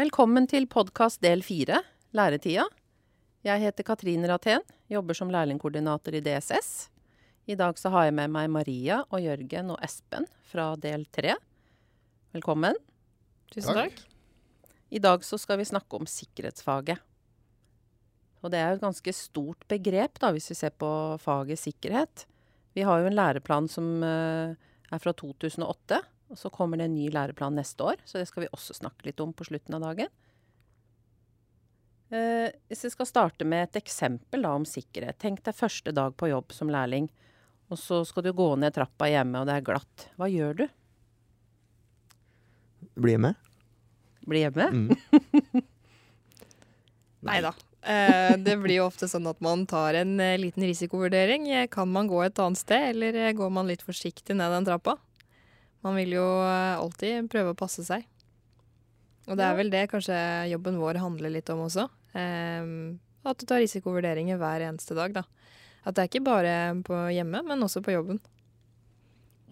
Velkommen til podkast del fire, Læretida. Jeg heter Katrin Raten, jobber som lærlingkoordinator i DSS. I dag så har jeg med meg Maria og Jørgen og Espen fra del tre. Velkommen. Tusen takk. takk. I dag så skal vi snakke om sikkerhetsfaget. Og det er jo et ganske stort begrep, da, hvis vi ser på faget sikkerhet. Vi har jo en læreplan som eh, er fra 2008 og så kommer det en ny læreplan neste år, så det skal vi også snakke litt om på slutten av dagen. Eh, hvis jeg skal starte med et eksempel da, om sikkerhet. Tenk deg første dag på jobb som lærling. Og så skal du gå ned trappa hjemme, og det er glatt. Hva gjør du? Bli med. Bli hjemme? Mm. Nei da. Eh, det blir jo ofte sånn at man tar en eh, liten risikovurdering. Kan man gå et annet sted, eller eh, går man litt forsiktig ned den trappa? Man vil jo eh, alltid prøve å passe seg. Og det er vel det kanskje jobben vår handler litt om også. Um, at du tar risikovurderinger hver eneste dag. da. At det er ikke bare på hjemme, men også på jobben.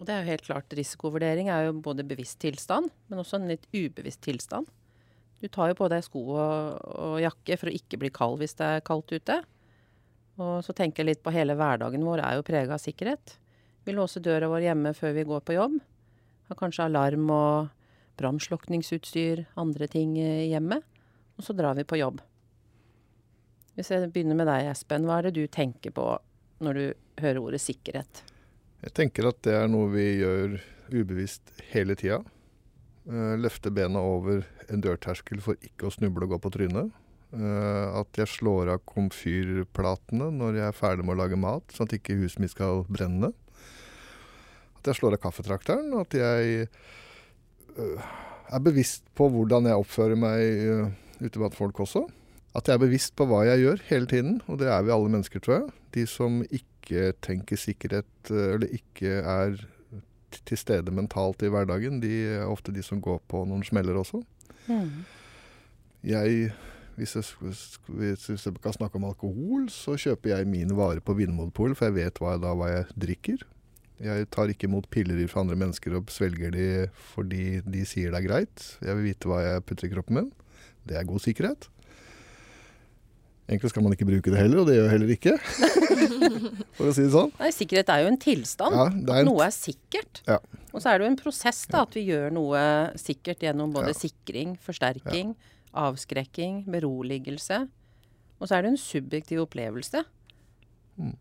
Og det er jo helt klart, Risikovurdering er jo både bevisst tilstand, men også en litt ubevisst tilstand. Du tar jo på deg sko og, og jakke for å ikke bli kald hvis det er kaldt ute. Og så tenker jeg litt på hele hverdagen vår er jo prega av sikkerhet. Vi låser døra vår hjemme før vi går på jobb. Har kanskje alarm og brannslukningsutstyr, andre ting eh, hjemme. Og så drar vi på jobb. Hvis jeg begynner med deg, Espen. Hva er det du tenker på når du hører ordet sikkerhet? Jeg tenker at det er noe vi gjør ubevisst hele tida. Eh, løfte bena over en dørterskel for ikke å snuble og gå på trynet. Eh, at jeg slår av komfyrplatene når jeg er ferdig med å lage mat, sånn at ikke huset mitt skal brenne. At jeg slår av kaffetrakteren, og at jeg øh, er bevisst på hvordan jeg oppfører meg øh, ute blant folk også. At jeg er bevisst på hva jeg gjør hele tiden, og det er vi alle mennesker, tror jeg. De som ikke tenker sikkerhet, øh, eller ikke er til stede mentalt i hverdagen, de er ofte de som går på noen smeller også. Mm. Jeg hvis jeg, hvis jeg, kan snakke om alkohol, så kjøper jeg mine varer på Vinmonopolet, for jeg vet hva, da hva jeg drikker. Jeg tar ikke imot piller fra andre mennesker og svelger de fordi de sier det er greit. Jeg vil vite hva jeg putter i kroppen min. Det er god sikkerhet. Egentlig skal man ikke bruke det heller, og det gjør jeg heller ikke. For å si det sånn. Nei, sikkerhet er jo en tilstand. Ja, er en... Noe er sikkert. Ja. Og så er det jo en prosess, da. At vi gjør noe sikkert gjennom både ja. sikring, forsterking, avskrekking, beroligelse. Og så er det en subjektiv opplevelse.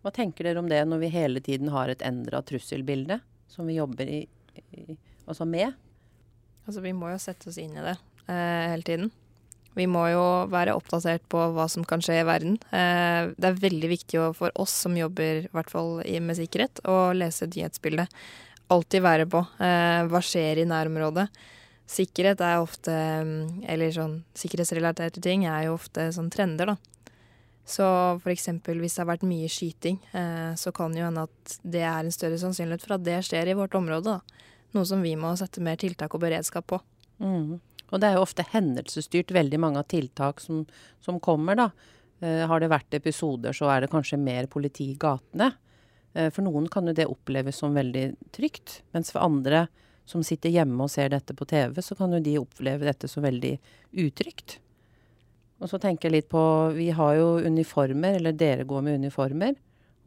Hva tenker dere om det når vi hele tiden har et endra trusselbilde som vi jobber i, i, altså med? Altså, vi må jo sette oss inn i det eh, hele tiden. Vi må jo være oppdatert på hva som kan skje i verden. Eh, det er veldig viktig for oss som jobber i hvert fall med sikkerhet, å lese nyhetsbildet. Alltid være på. Eh, hva skjer i nærområdet? Sikkerhet er ofte mm, Eller sånn sikkerhetsrelaterte ting er jo ofte sånn trender, da. Så f.eks. hvis det har vært mye skyting, eh, så kan jo hende at det er en større sannsynlighet for at det skjer i vårt område. Da. Noe som vi må sette mer tiltak og beredskap på. Mm. Og det er jo ofte hendelsesstyrt, veldig mange av tiltak som, som kommer, da. Eh, har det vært episoder, så er det kanskje mer politi i gatene. Eh, for noen kan jo det oppleves som veldig trygt, mens for andre som sitter hjemme og ser dette på TV, så kan jo de oppleve dette som veldig utrygt. Og så tenker jeg litt på Vi har jo uniformer, eller dere går med uniformer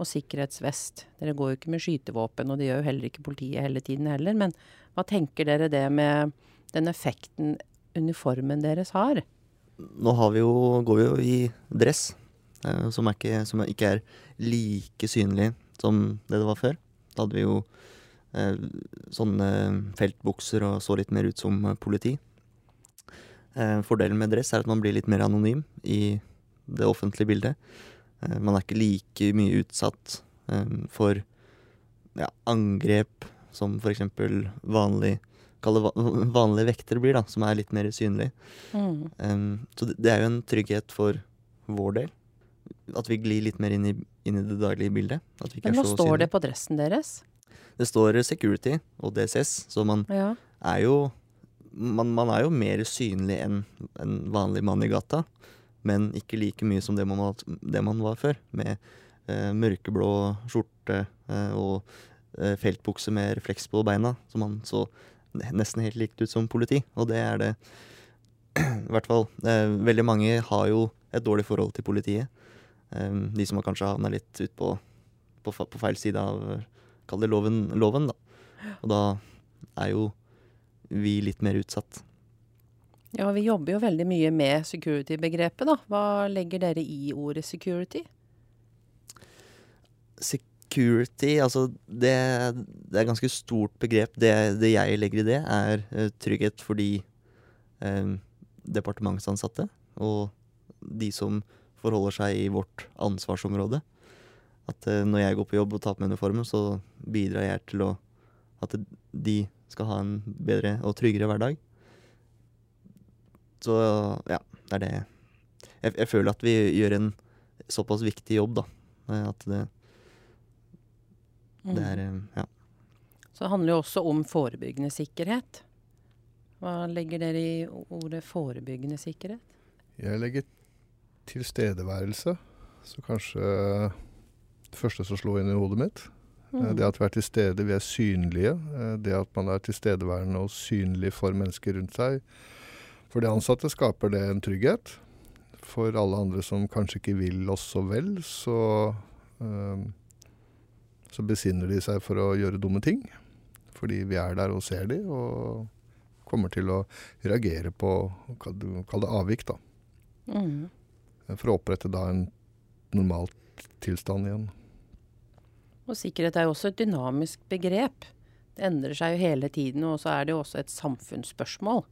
og sikkerhetsvest. Dere går jo ikke med skytevåpen, og det gjør jo heller ikke politiet hele tiden heller. Men hva tenker dere det med den effekten uniformen deres har? Nå har vi jo, går vi jo i dress, eh, som, er ikke, som ikke er like synlig som det det var før. Da hadde vi jo eh, sånne feltbukser og så litt mer ut som politi. Eh, fordelen med dress er at man blir litt mer anonym i det offentlige bildet. Eh, man er ikke like mye utsatt eh, for ja, angrep som f.eks. vanlig Kall det vanlige vekter blir, da, som er litt mer synlig. Mm. så det er jo en trygghet for vår del. At vi glir litt mer inn i, inn i det daglige bildet. Men hva står det på dressen deres? Det står security og DSS, så man ja. er jo man, man, er jo mer synlig enn en vanlig mann i gata, men ikke like mye som det man, det man var før. Med eh, mørkeblå skjorte eh, og eh, feltbukse med refleks på beina, som man så nesten helt likt ut som politi. Og det er det i hvert fall. Eh, veldig mange har jo et dårlig forhold til politiet. Eh, de som har kanskje havna litt ut på, på, på, feil side av Kall det loven, loven, da. Og da er jo vi litt mer utsatt. Ja, vi jobber jo veldig mye med security-begrepet, da. Hva legger dere i ordet security? Security, altså det, det er et ganske stort begrep. Det, det, jeg legger i det, er uh, trygghet for de eh, departementsansatte og de som forholder seg i vårt ansvarsområde. At eh, når jeg går på jobb og tar på meg uniformen, så bidrar jeg til å, at de skal ha en bedre og tryggere hverdag. Så ja, det er det. Jeg, jeg føler at vi gjør en såpass viktig jobb, da. At det, det er mm. Ja. Så det handler jo også om forebyggende sikkerhet. Hva legger dere i ordet forebyggende sikkerhet? Jeg legger tilstedeværelse. Så kanskje det første som slår inn i hodet mitt. Mm. Det at vi er til stede, vi er synlige. Eh, det at man er tilstedeværende og synlig for mennesker rundt seg. For de ansatte skaper det en trygghet. For alle andre som kanskje ikke vil oss så vel, så, øh, så besinner de seg for å gjøre dumme ting. Fordi vi er der og ser de, og kommer til å reagere på Kall det avvik, da. Mm. For å opprette da en normal tilstand igjen. Og sikkerhet er jo også et dynamisk begrep. Det endrer seg jo hele tiden, og så er det jo også et samfunnsspørsmål.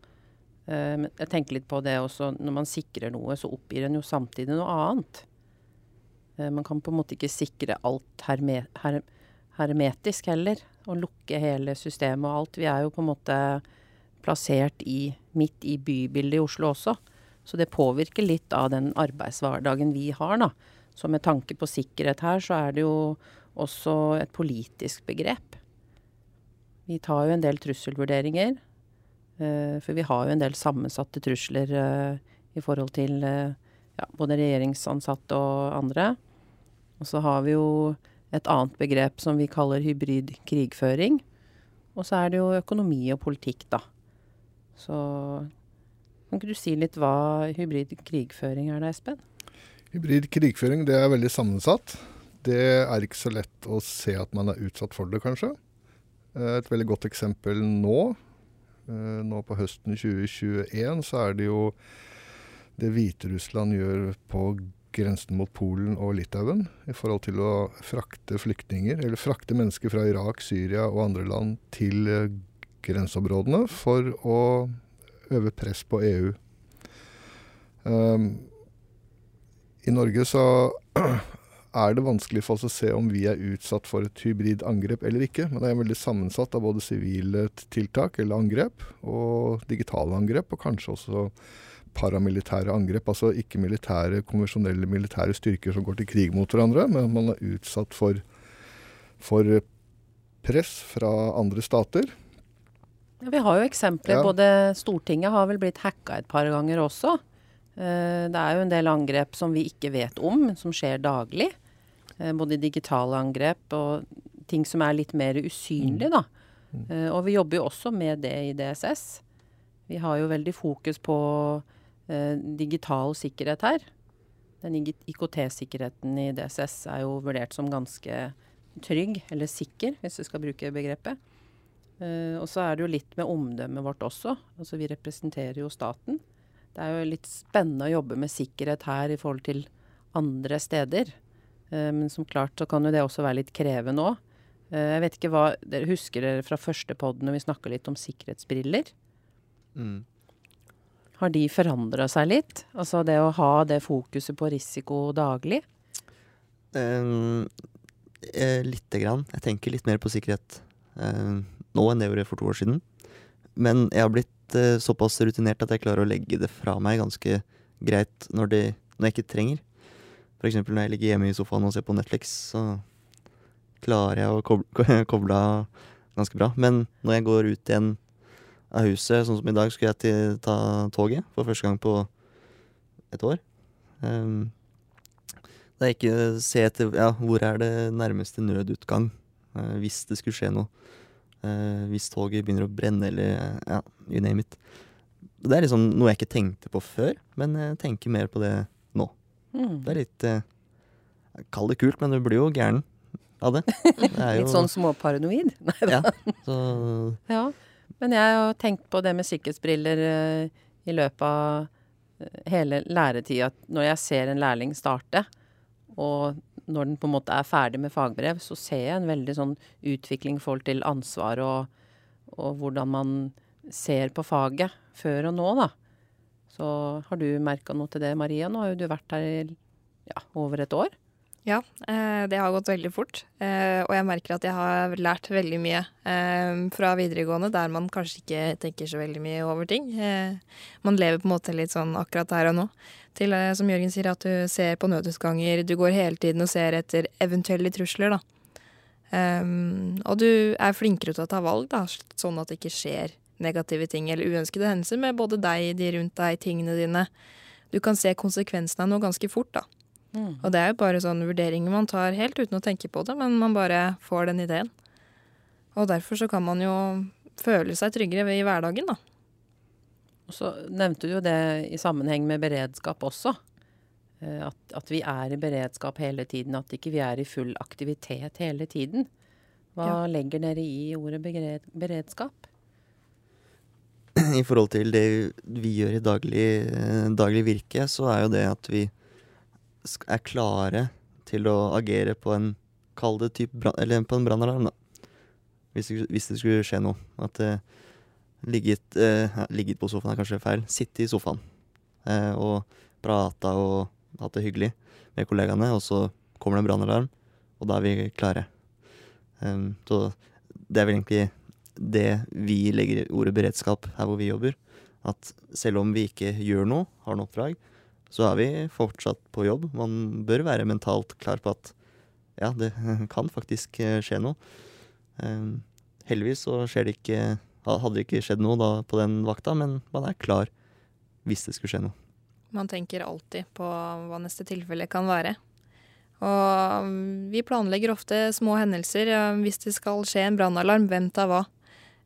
Uh, jeg tenker litt på det også, når man sikrer noe, så oppgir en jo samtidig noe annet. Uh, man kan på en måte ikke sikre alt herme, her, hermetisk heller, og lukke hele systemet og alt. Vi er jo på en måte plassert i, midt i bybildet i Oslo også. Så det påvirker litt av den arbeidshverdagen vi har, da. Så med tanke på sikkerhet her, så er det jo også et politisk begrep. Vi tar jo en del trusselvurderinger. Uh, for vi har jo en del sammensatte trusler uh, i forhold til uh, ja, både regjeringsansatte og andre. Og så har vi jo et annet begrep som vi kaller hybrid krigføring. Og så er det jo økonomi og politikk, da. Så kan ikke du si litt hva hybrid krigføring er da, Espen? Hybrid krigføring det er veldig sammensatt. Det er ikke så lett å se at man er utsatt for det, kanskje. Eh, et veldig godt eksempel nå, eh, nå på høsten 2021, så er det jo det Hviterussland gjør på grensen mot Polen og Litauen i forhold til å frakte flyktninger, eller frakte mennesker fra Irak, Syria og andre land til eh, grenseområdene for å øve press på EU. Um, I Norge så er det vanskelig for oss å se om vi er utsatt for et hybrid angrep eller ikke. Men det er veldig sammensatt av både sivile tiltak eller angrep og digitale angrep, og kanskje også paramilitære angrep. Altså ikke militære, konvensjonelle militære styrker som går til krig mot hverandre, men man er utsatt for, for press fra andre stater. Vi har jo eksempler. Ja. Både Stortinget har vel blitt hacka et par ganger også. Eh, det er jo en del angrep som vi ikke vet om, som skjer daglig. Eh, både digitale angrep og ting som er litt mer usynlige, da. Eh, og vi jobber jo også med det i DSS. Vi har jo veldig fokus på digital sikkerhet her. Den IKT-sikkerheten i DSS er jo vurdert som ganske trygg, eller sikker, hvis vi skal bruke begrepet. Og så er det jo litt med omdømmet vårt også. Altså vi representerer jo staten. Det er jo litt spennende å jobbe med sikkerhet her i forhold til andre steder. Uh, men som klart så kan jo det også være litt krevende òg. Eh, jeg vet ikke hva Dere husker dere fra første pod når vi snakka litt om sikkerhetsbriller? Mm. Har de forandra seg litt? Altså det å ha det fokuset på risiko daglig? Um, lite grann. Jeg tenker litt mer på sikkerhet. Um, nå enn det jeg gjorde for to år siden. Men jeg har blitt uh, såpass rutinert at jeg klarer å legge det fra meg ganske greit når, det, når jeg ikke trenger. F.eks. når jeg ligger hjemme i sofaen og ser på Netflix, så klarer jeg å koble, koble av ganske bra. Men når jeg går ut igjen av huset, sånn som i dag, skulle jeg til, ta toget for første gang på et år. Um, da jeg ikke ser etter ja, hvor er det nærmeste nødutgang uh, hvis det skulle skje noe. Uh, hvis toget begynner å brenne eller ja, you name it. Det er liksom noe jeg ikke tenkte på før, men jeg tenker mer på det nå. Mm. Det er litt eh, Kall det kult, men du blir jo gæren av det. det er jo, Litt sånn småparanoid? Nei da. Ja, så Ja. Men jeg har tenkt på det med sikkerhetsbriller eh, i løpet av eh, hele læretida. Når jeg ser en lærling starte, og når den på en måte er ferdig med fagbrev, så ser jeg en veldig sånn utvikling i forhold til ansvar og, og hvordan man ser på faget før og nå, da. Så har du merka noe til det, Maria? Nå har jo du vært her i ja, over et år. Ja, eh, det har gått veldig fort. Eh, og jeg merker at jeg har lært veldig mye eh, fra videregående, der man kanskje ikke tenker så veldig mye over ting. Man lever på en måte litt sånn akkurat her og nå. Til, som Jørgen sier, at du ser på nødutganger, du går hele tiden og ser etter eventuelle trusler, da. Og du er flinkere til å ta valg, da, sånn at det ikke skjer negative ting eller uønskede hendelser med både deg, de rundt deg, tingene dine. Du kan se konsekvensene av noe ganske fort, da. Mm. Og det er jo bare sånne vurderinger man tar helt uten å tenke på det, men man bare får den ideen. Og derfor så kan man jo føle seg tryggere i hverdagen, da. Og så nevnte du jo det i sammenheng med beredskap også. Eh, At, at vi er i beredskap hele tiden, at ikke vi er i full aktivitet hele tiden. Hva Ja. legger dere i ordet beredskap? i forhold til det vi gjør i daglig, eh, daglig virke, så er jo det at vi er klare til å agere på en Kall det type brann... Eller på en brannalarm, da. Hvis det, hvis det skulle skje noe. At eh, ligget, eh, ligget på sofaen er kanskje feil. Sitte i sofaen eh, og prata og hatt det hyggelig med kollegaene, og så kommer det en brannalarm, og da er vi klare. Um, så det er vel egentlig det vi legger i ordet beredskap her hvor vi jobber. At selv om vi ikke gjør noe, har noe oppdrag, så er vi fortsatt på jobb. Man bør være mentalt klar på at ja, det kan faktisk eh, skje noe. Heldigvis så skjer det ikke Hadde det ikke skjedd noe da på den vakta, men man er klar hvis det skulle skje noe. Man tenker alltid på hva neste tilfelle kan være. Og mm, vi planlegger ofte små hendelser. Hvis det skal skje en brannalarm, hvem tar hva?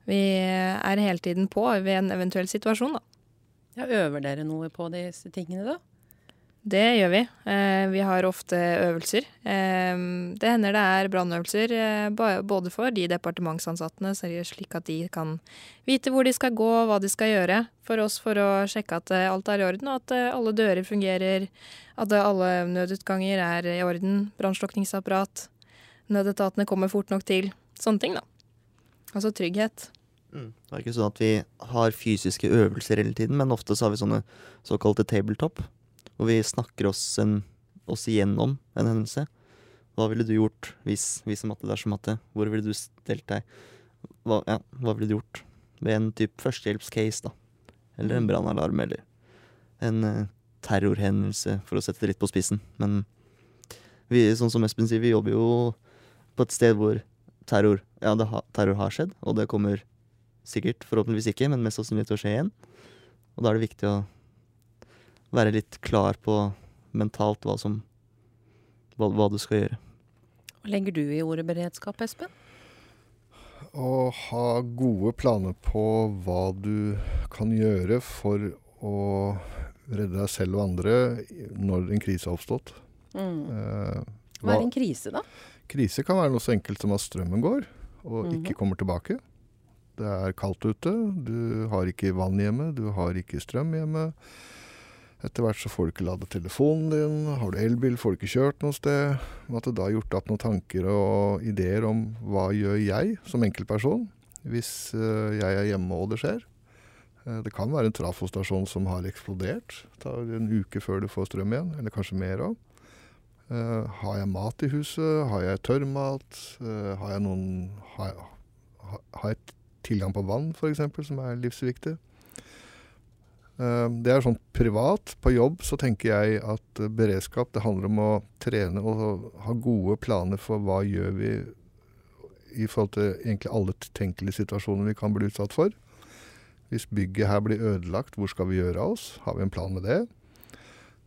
Vi er hele tiden på ved en eventuell situasjon, da. Ja, øver dere noe på disse tingene, da? Det gjør vi. Eh, vi har ofte øvelser. Eh, det hender det er brannøvelser eh, både for de det slik at de kan vite hvor de skal gå, hva de skal gjøre. For oss for å sjekke at alt er i orden, og at alle dører fungerer. At alle nødutganger er i orden. Brannslukningsapparat. Nødetatene kommer fort nok til. Sånne ting, da. Altså trygghet. Det er ikke sånn at vi har fysiske øvelser hele tiden, men ofte så har vi sånne såkalte tabletop, hvor vi snakker oss, en, oss igjennom en hendelse. Hva ville du gjort hvis, hvis matte dersom matte? Hvor ville du stelt deg? Hva, ja, hva ville du gjort ved en type førstehjelpscase, da? Eller en brannalarm, eller en uh, terrorhendelse, for å sette det litt på spissen. Men vi, sånn som Espen sier, vi jobber jo på et sted hvor terror, ja, det ha, terror har skjedd, og det kommer sikkert, forhåpentligvis ikke, men mest sannsynlig til å skje igjen. Og da er det viktig å være litt klar på mentalt hva som hva, hva du skal gjøre. Hva legger du i ordet beredskap, Espen? Å ha gode planer på hva du kan gjøre for å redde deg selv og andre når en krise har oppstått. Mm. Eh, Hva er en krise, da? Krise kan være noe så enkelt som at strømmen går og Mhm. ikke kommer tilbake. Det er kaldt ute, du har ikke vann hjemme, du har ikke strøm hjemme. Etter hvert så får du ikke ladet telefonen din, har du elbil, får du ikke kjørt noe sted. At du da har gjort opp noen tanker og ideer om hva gjør jeg som enkeltperson hvis eh, jeg er hjemme og det skjer. Eh, det kan være en trafostasjon som har eksplodert. Det tar en uke før du får strøm igjen, eller kanskje mer òg. Eh, har jeg mat i huset? Har jeg tørrmat? Har jeg noen Har jeg, har jeg tilgang på vann, f.eks., som er livsviktig? Eh, det er sånn privat. På jobb så tenker jeg at eh, beredskap det handler om å trene og ha gode planer for hva gjør vi i forhold til egentlig alle tenkelige situasjoner vi kan bli utsatt for. Hvis bygget her blir ødelagt, hvor skal vi gjøre av oss? Har vi en plan med det?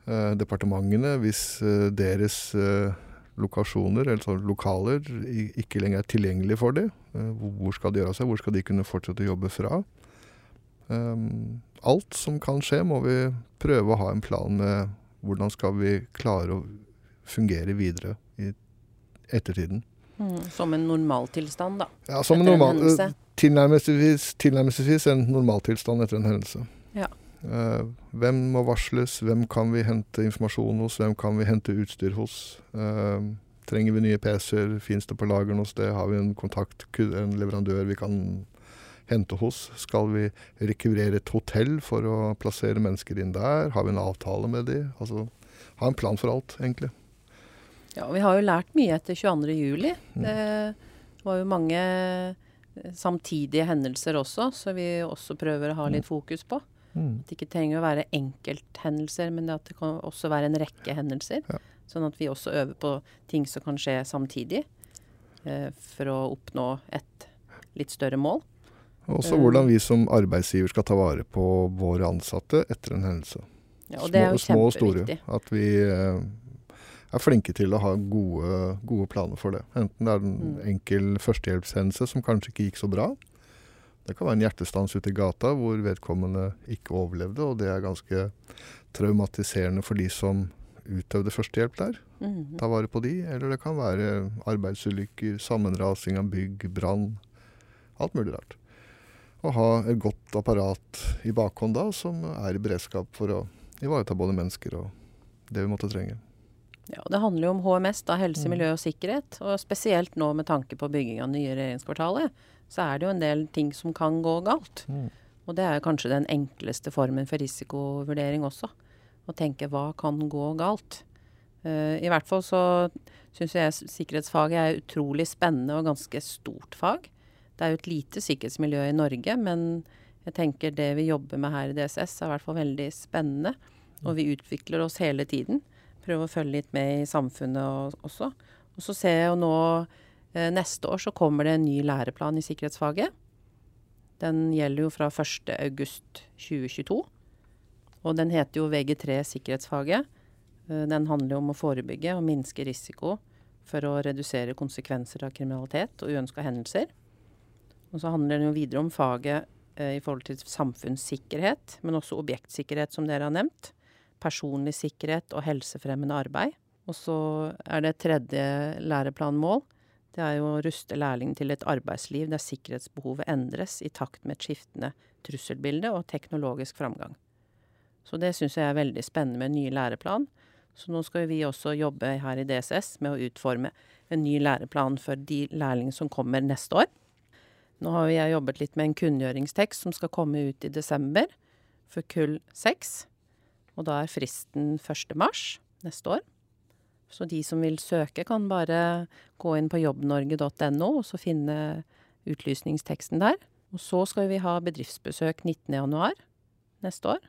Eh, departementene, hvis deres lokasjoner, eller sånn lokaler, ikke lenger er tilgjengelige for dem, hvor skal de gjøre av seg? Hvor skal de kunne fortsette å jobbe fra? Alt som kan skje, må vi prøve å ha en plan med hvordan skal vi klare å fungere videre i ettertiden. Mm, som en normaltilstand, da. Ja, som en Etter en normal, hendelse. eh, tilnærmelsesvis, tilnærmelsesvis en normaltilstand etter en hendelse. Ja. Uh, hvem må varsles, hvem kan vi hente informasjon hos, hvem kan vi hente utstyr hos? Uh, trenger vi nye PC-er, fins det på lageren hos det, har vi en kontakt, en leverandør vi kan hente hos? Skal vi rekvirere et hotell for å plassere mennesker inn der? Har vi en avtale med de? Altså, ha en plan for alt, egentlig. Ja, vi har jo lært mye etter 22. juli. Mm. Det var jo mange eh, samtidige hendelser også, så vi også prøver å ha litt fokus på. Mm. At det ikke trenger å være enkelthendelser, men det at det kan også være en rekke hendelser. Ja. Sånn at vi også øver på ting som kan skje samtidig, eh, for å oppnå et litt større mål. Og også Eh. hvordan vi som arbeidsgiver skal ta vare på våre ansatte etter en hendelse. Ja, og det er jo små og store. At vi eh, er flinke til å ha gode, gode planer for det. Enten det er en Mm. enkel førstehjelpshendelse som kanskje ikke gikk så bra. Det kan være en hjertestans ute i gata hvor vedkommende ikke overlevde, og det er ganske traumatiserende for de som utøvde førstehjelp der. Mhm. Ta vare på de. Eller det kan være arbeidsulykker, sammenrasing av bygg, brann. Alt mulig rart. Å ha et godt apparat i bakhånd da, som er i beredskap for å ivareta både mennesker og det vi måtte trenge. Ja, og Det handler jo om HMS, da, helse, Mm. miljø og sikkerhet. Og spesielt nå med tanke på bygging av nye regjeringskvartalet, så er det jo en del ting som kan gå galt. Og det er jo kanskje den enkleste formen for risikovurdering også. Å tenke hva kan gå galt. Uh, I hvert fall så syns jeg sikkerhetsfaget er utrolig spennende og ganske stort fag. Det er jo et lite sikkerhetsmiljø i Norge, men jeg tenker det vi jobber med her i DSS er i hvert fall veldig spennende. Og vi utvikler oss hele tiden. Prøver å følge litt med i samfunnet også. Og så ser jeg jo nå eh, Neste år så kommer det en ny læreplan i sikkerhetsfaget. Den gjelder jo fra 1.8.2022. Og den heter jo VG3 sikkerhetsfaget. Eh, Den handler jo om å forebygge og minske risiko for å redusere konsekvenser av kriminalitet og uønska hendelser. Og så handler den jo videre om faget eh, i forhold til samfunnssikkerhet, men også objektsikkerhet, som dere har nevnt. Personlig sikkerhet og helsefremmende arbeid. Og så er det tredje læreplanmål. Det er jo å ruste lærlingen til et arbeidsliv der sikkerhetsbehovet endres i takt med et skiftende trusselbilde og teknologisk framgang. Så det syns jeg er veldig spennende med en ny læreplan. Så nå skal vi også jobbe her i DSS med å utforme en ny læreplan for de lærlingene som kommer neste år. Nå har jo jeg jobbet litt med en kunngjøringstekst som skal komme ut i desember for kull 6. Og da er fristen 1. mars neste år. Så de som vil søke, kan bare gå inn på jobbnorge.no og så finne utlysningsteksten der. Og så skal vi ha bedriftsbesøk 19.1 neste år.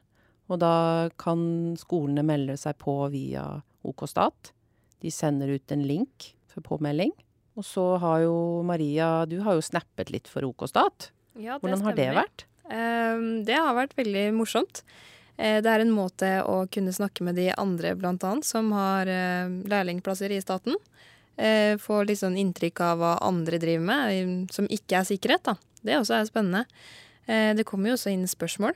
Og da kan skolene melde seg på via OK Stat. De sender ut en link for påmelding. Og så har jo Maria, du har jo snappet litt for OK Stat. Ja, det Hvordan har det vært? Ehm, det har vært veldig morsomt. Eh, det er en måte å kunne snakke med de andre, blant annet, som har eh, lærlingplasser i staten. Eh, få litt sånn inntrykk av hva andre driver med, som ikke er sikkerhet. da. Det også er spennende. Det kommer jo også inn spørsmål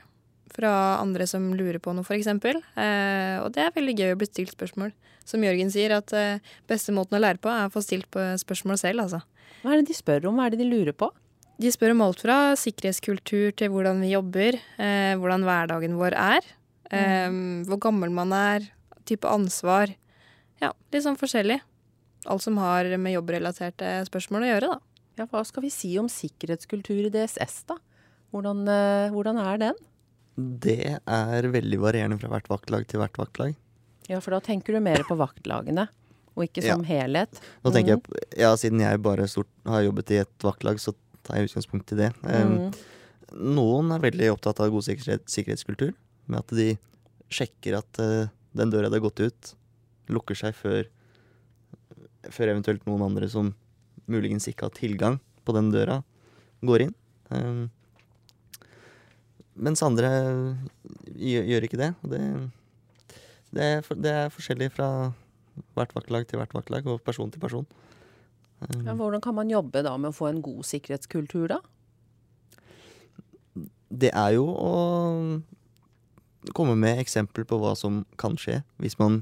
fra andre som lurer på noe, f.eks. Eh, og det er veldig gøy å bli stilt spørsmål. Som Jørgen sier, at eh, beste måten å lære på er å få stilt på spørsmål selv, altså. Hva er det de spør om? Hva er det de lurer på? De spør om alt fra sikkerhetskultur til hvordan vi jobber, eh, hvordan hverdagen vår er, eh, hvor gammel man er, type ansvar. Ja, litt sånn forskjellig. Alt som har med jobbrelaterte spørsmål å gjøre, da. Ja, hva skal vi si om sikkerhetskultur i DSS, da? Hvordan, eh, hvordan er den? Det er veldig varierende fra hvert vaktlag til hvert vaktlag. Ja, for da tenker du mer på vaktlagene, og ikke Ja. som helhet. Nå tenker jeg, ja, Siden jeg bare stort, har jobbet i et vaktlag, så tar jeg utgangspunkt i det. Um, Mm. Noen er veldig opptatt av god sikkerhet, sikkerhetskultur. Med at de sjekker at uh, den døra det har gått ut, lukker seg før, før eventuelt noen andre som muligens ikke har tilgang på den døra, går inn. Um, mens andre gjør, ikke det. Og det, det, er, for- det er forskjellig fra hvert vaktlag til hvert vaktlag, og person til person. Um, Ja, hvordan kan man jobbe da med å få en god sikkerhetskultur, da? det er jo å komme med eksempler på hva som kan skje hvis man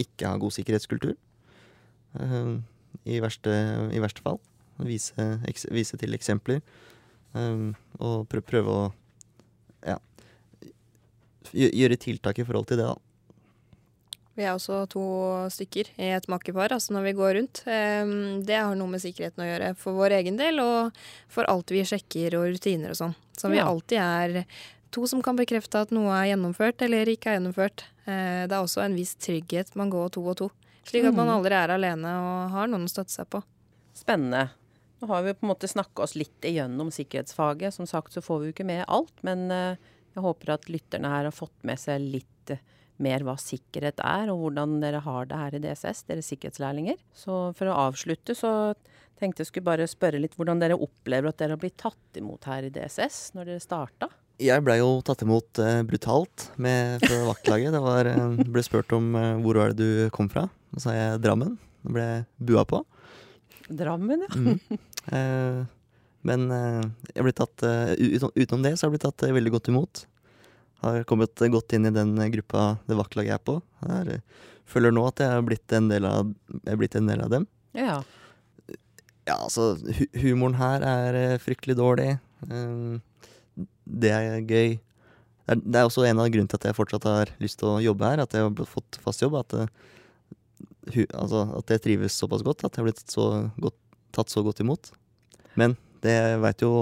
ikke har god sikkerhetskultur. Uh, i, verste, I verste fall. Vise, vise til eksempler. Um, og prøve, å gjøre tiltak i forhold til det, da. Vi er også to stykker i et makepar altså når vi går rundt. Det har noe med sikkerheten å gjøre for vår egen del og for alt vi sjekker og rutiner og sånn. Så vi alltid er to som kan bekrefte at noe er gjennomført eller ikke er gjennomført. Eh, det er også en viss trygghet man går to og to, slik at man mm. aldri er alene og har noen å støtte seg på. Spennende. Nå har vi på en måte snakka oss litt igjennom sikkerhetsfaget. Som sagt så får vi jo ikke med alt, men eh, jeg håper at lytterne her har fått med seg litt mer hva sikkerhet er, og hvordan dere har det her i DSS, dere sikkerhetslærlinger. Så for å avslutte så tenkte jeg skulle bare spørre litt hvordan dere opplever at dere har blitt tatt imot her i DSS når dere starta? Jeg blei jo tatt imot uh, brutalt med, fra vaktlaget. Det var, uh, ble spurt om uh, hvor var det du kom fra. Da sa jeg Drammen. Da ble jeg bua på. Drammen, ja. mm. Men jeg ble tatt, utenom det så har jeg blitt tatt veldig godt imot har kommet godt inn i den gruppa det vaktlaget jeg er på. Jeg føler nå at jeg har blitt en del av, blitt en del av dem. Ja. Ja, altså, hu humoren her er eh, fryktelig dårlig. Det er gøy. Det er, også en av grunnene til at jeg fortsatt har lyst til å jobbe her, at jeg har fått fast jobb. At, altså, at jeg trives såpass godt, at jeg har blitt så godt, tatt så godt imot. Men det veit jo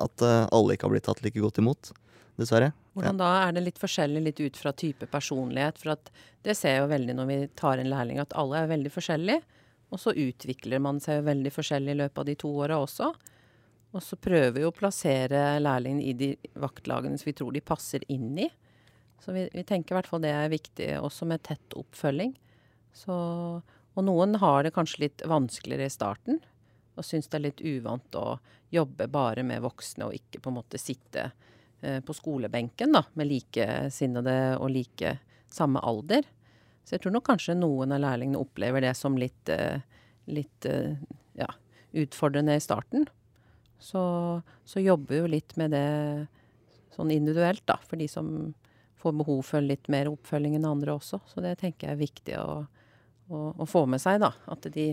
at uh, alle ikke har blitt tatt like godt imot dessverre. Hvordan da? Er det litt forskjellig litt ut fra type personlighet? For at det ser jeg jo veldig når vi tar en lærling, at alle er veldig forskjellige. Og så utvikler man seg jo veldig forskjellig i løpet av de to åra også. Og så prøver vi å plassere lærlingen i de vaktlagene som vi tror de passer inn i. Så vi, vi tenker i hvert fall det er viktig, også med tett oppfølging. Så, og noen har det kanskje litt vanskeligere i starten. Og syns det er litt uvant å jobbe bare med voksne og ikke på en måte sitte Eh, på skolebenken da, med likesinnede og like samme alder. Så jeg tror nok kanskje noen av lærlingene opplever det som litt, eh, litt eh, ja, utfordrende i starten. Så, så jobber jo litt med det sånn individuelt, da, for de som får behov for litt mer oppfølging enn andre også. Så det tenker jeg er viktig å, å, å få med seg, da. At de,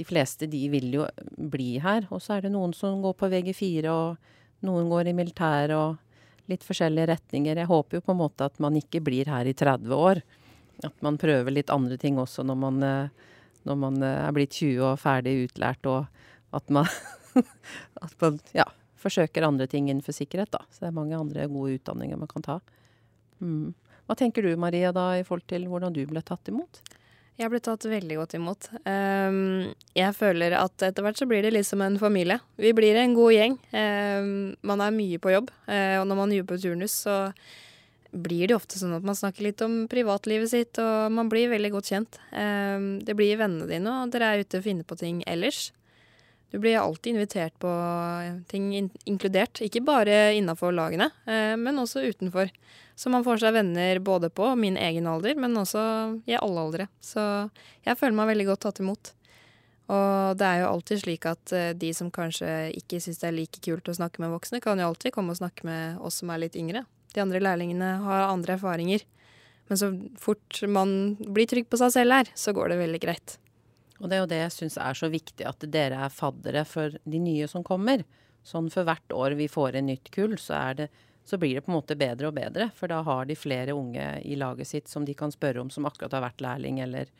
de, fleste de vil jo bli her. Og så er det noen som går på VG4, og noen går i militæret, og litt forskjellige retninger. Jeg håper jo på en måte at man ikke blir her i 30 år. At man prøver litt andre ting også når man, eh, når man eh, er blitt 20 og ferdig utlært, og at man, at man ja, forsøker andre ting innenfor sikkerhet, da. Så det er mange andre gode utdanninger man kan ta. Mm. Hva tenker du Maria da i forhold til hvordan du ble tatt imot? Jeg ble tatt veldig godt imot. Um, jeg føler at etter hvert så blir det liksom en familie. Vi blir en god gjeng. Um, man er mye på jobb, uh, og når man jobber på turnus, så blir det ofte sånn at man snakker litt om privatlivet sitt, og man blir veldig godt kjent. Um, det blir vennene dine, og dere er ute og finner på ting ellers. Du blir alltid invitert på ting in inkludert, ikke bare innafor lagene, uh, men også utenfor. Så man får seg venner både på min egen alder, men også i alle aldre. Så jeg føler meg veldig godt tatt imot. Og det er jo alltid slik at eh, de som kanskje ikke syns det er like kult å snakke med voksne, kan jo alltid komme og snakke med oss som er litt yngre. De andre lærlingene har andre erfaringer. Men så fort man blir trygg på seg selv her, så går det veldig greit. Og det er jo det jeg syns er så viktig, at dere er faddere for de nye som kommer. Sånn for hvert år vi får en nytt kull, så det så blir det på en måte bedre og bedre. For da har de flere unge i laget sitt som de kan spørre om, som akkurat har vært lærling, eller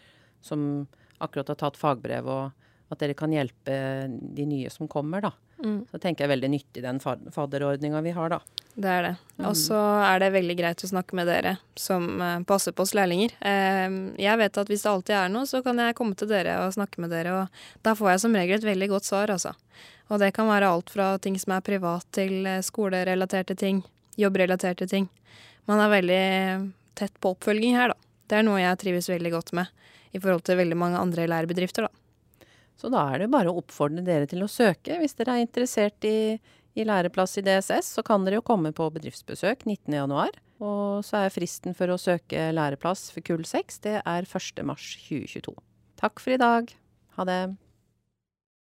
som akkurat har tatt fagbrev, og at dere kan hjelpe de nye som kommer, da. Mm. Så tenker jeg er veldig nyttig den fadderordninga vi har, da. Det er det. Mm. Og så er det veldig greit å snakke med dere som uh, passer på oss lærlinger. Uh, jeg vet at hvis det alltid er noe, så kan jeg komme til dere og snakke med dere, og da får jeg som regel et veldig godt svar, altså. Og det kan være alt fra ting som er privat, til eh, skolerelaterte ting jobbrelaterte ting. Man er veldig tett på oppfølging her, da. Det er noe jeg trives veldig godt med i forhold til veldig mange andre lærebedrifter, da. Så da er det bare å oppfordre dere til å søke. Hvis dere er interessert i, i læreplass i DSS, så kan dere jo komme på bedriftsbesøk 19.1. Og så er fristen for å søke læreplass for kull 6, det er 1.3.2022. Takk for i dag. Ha det.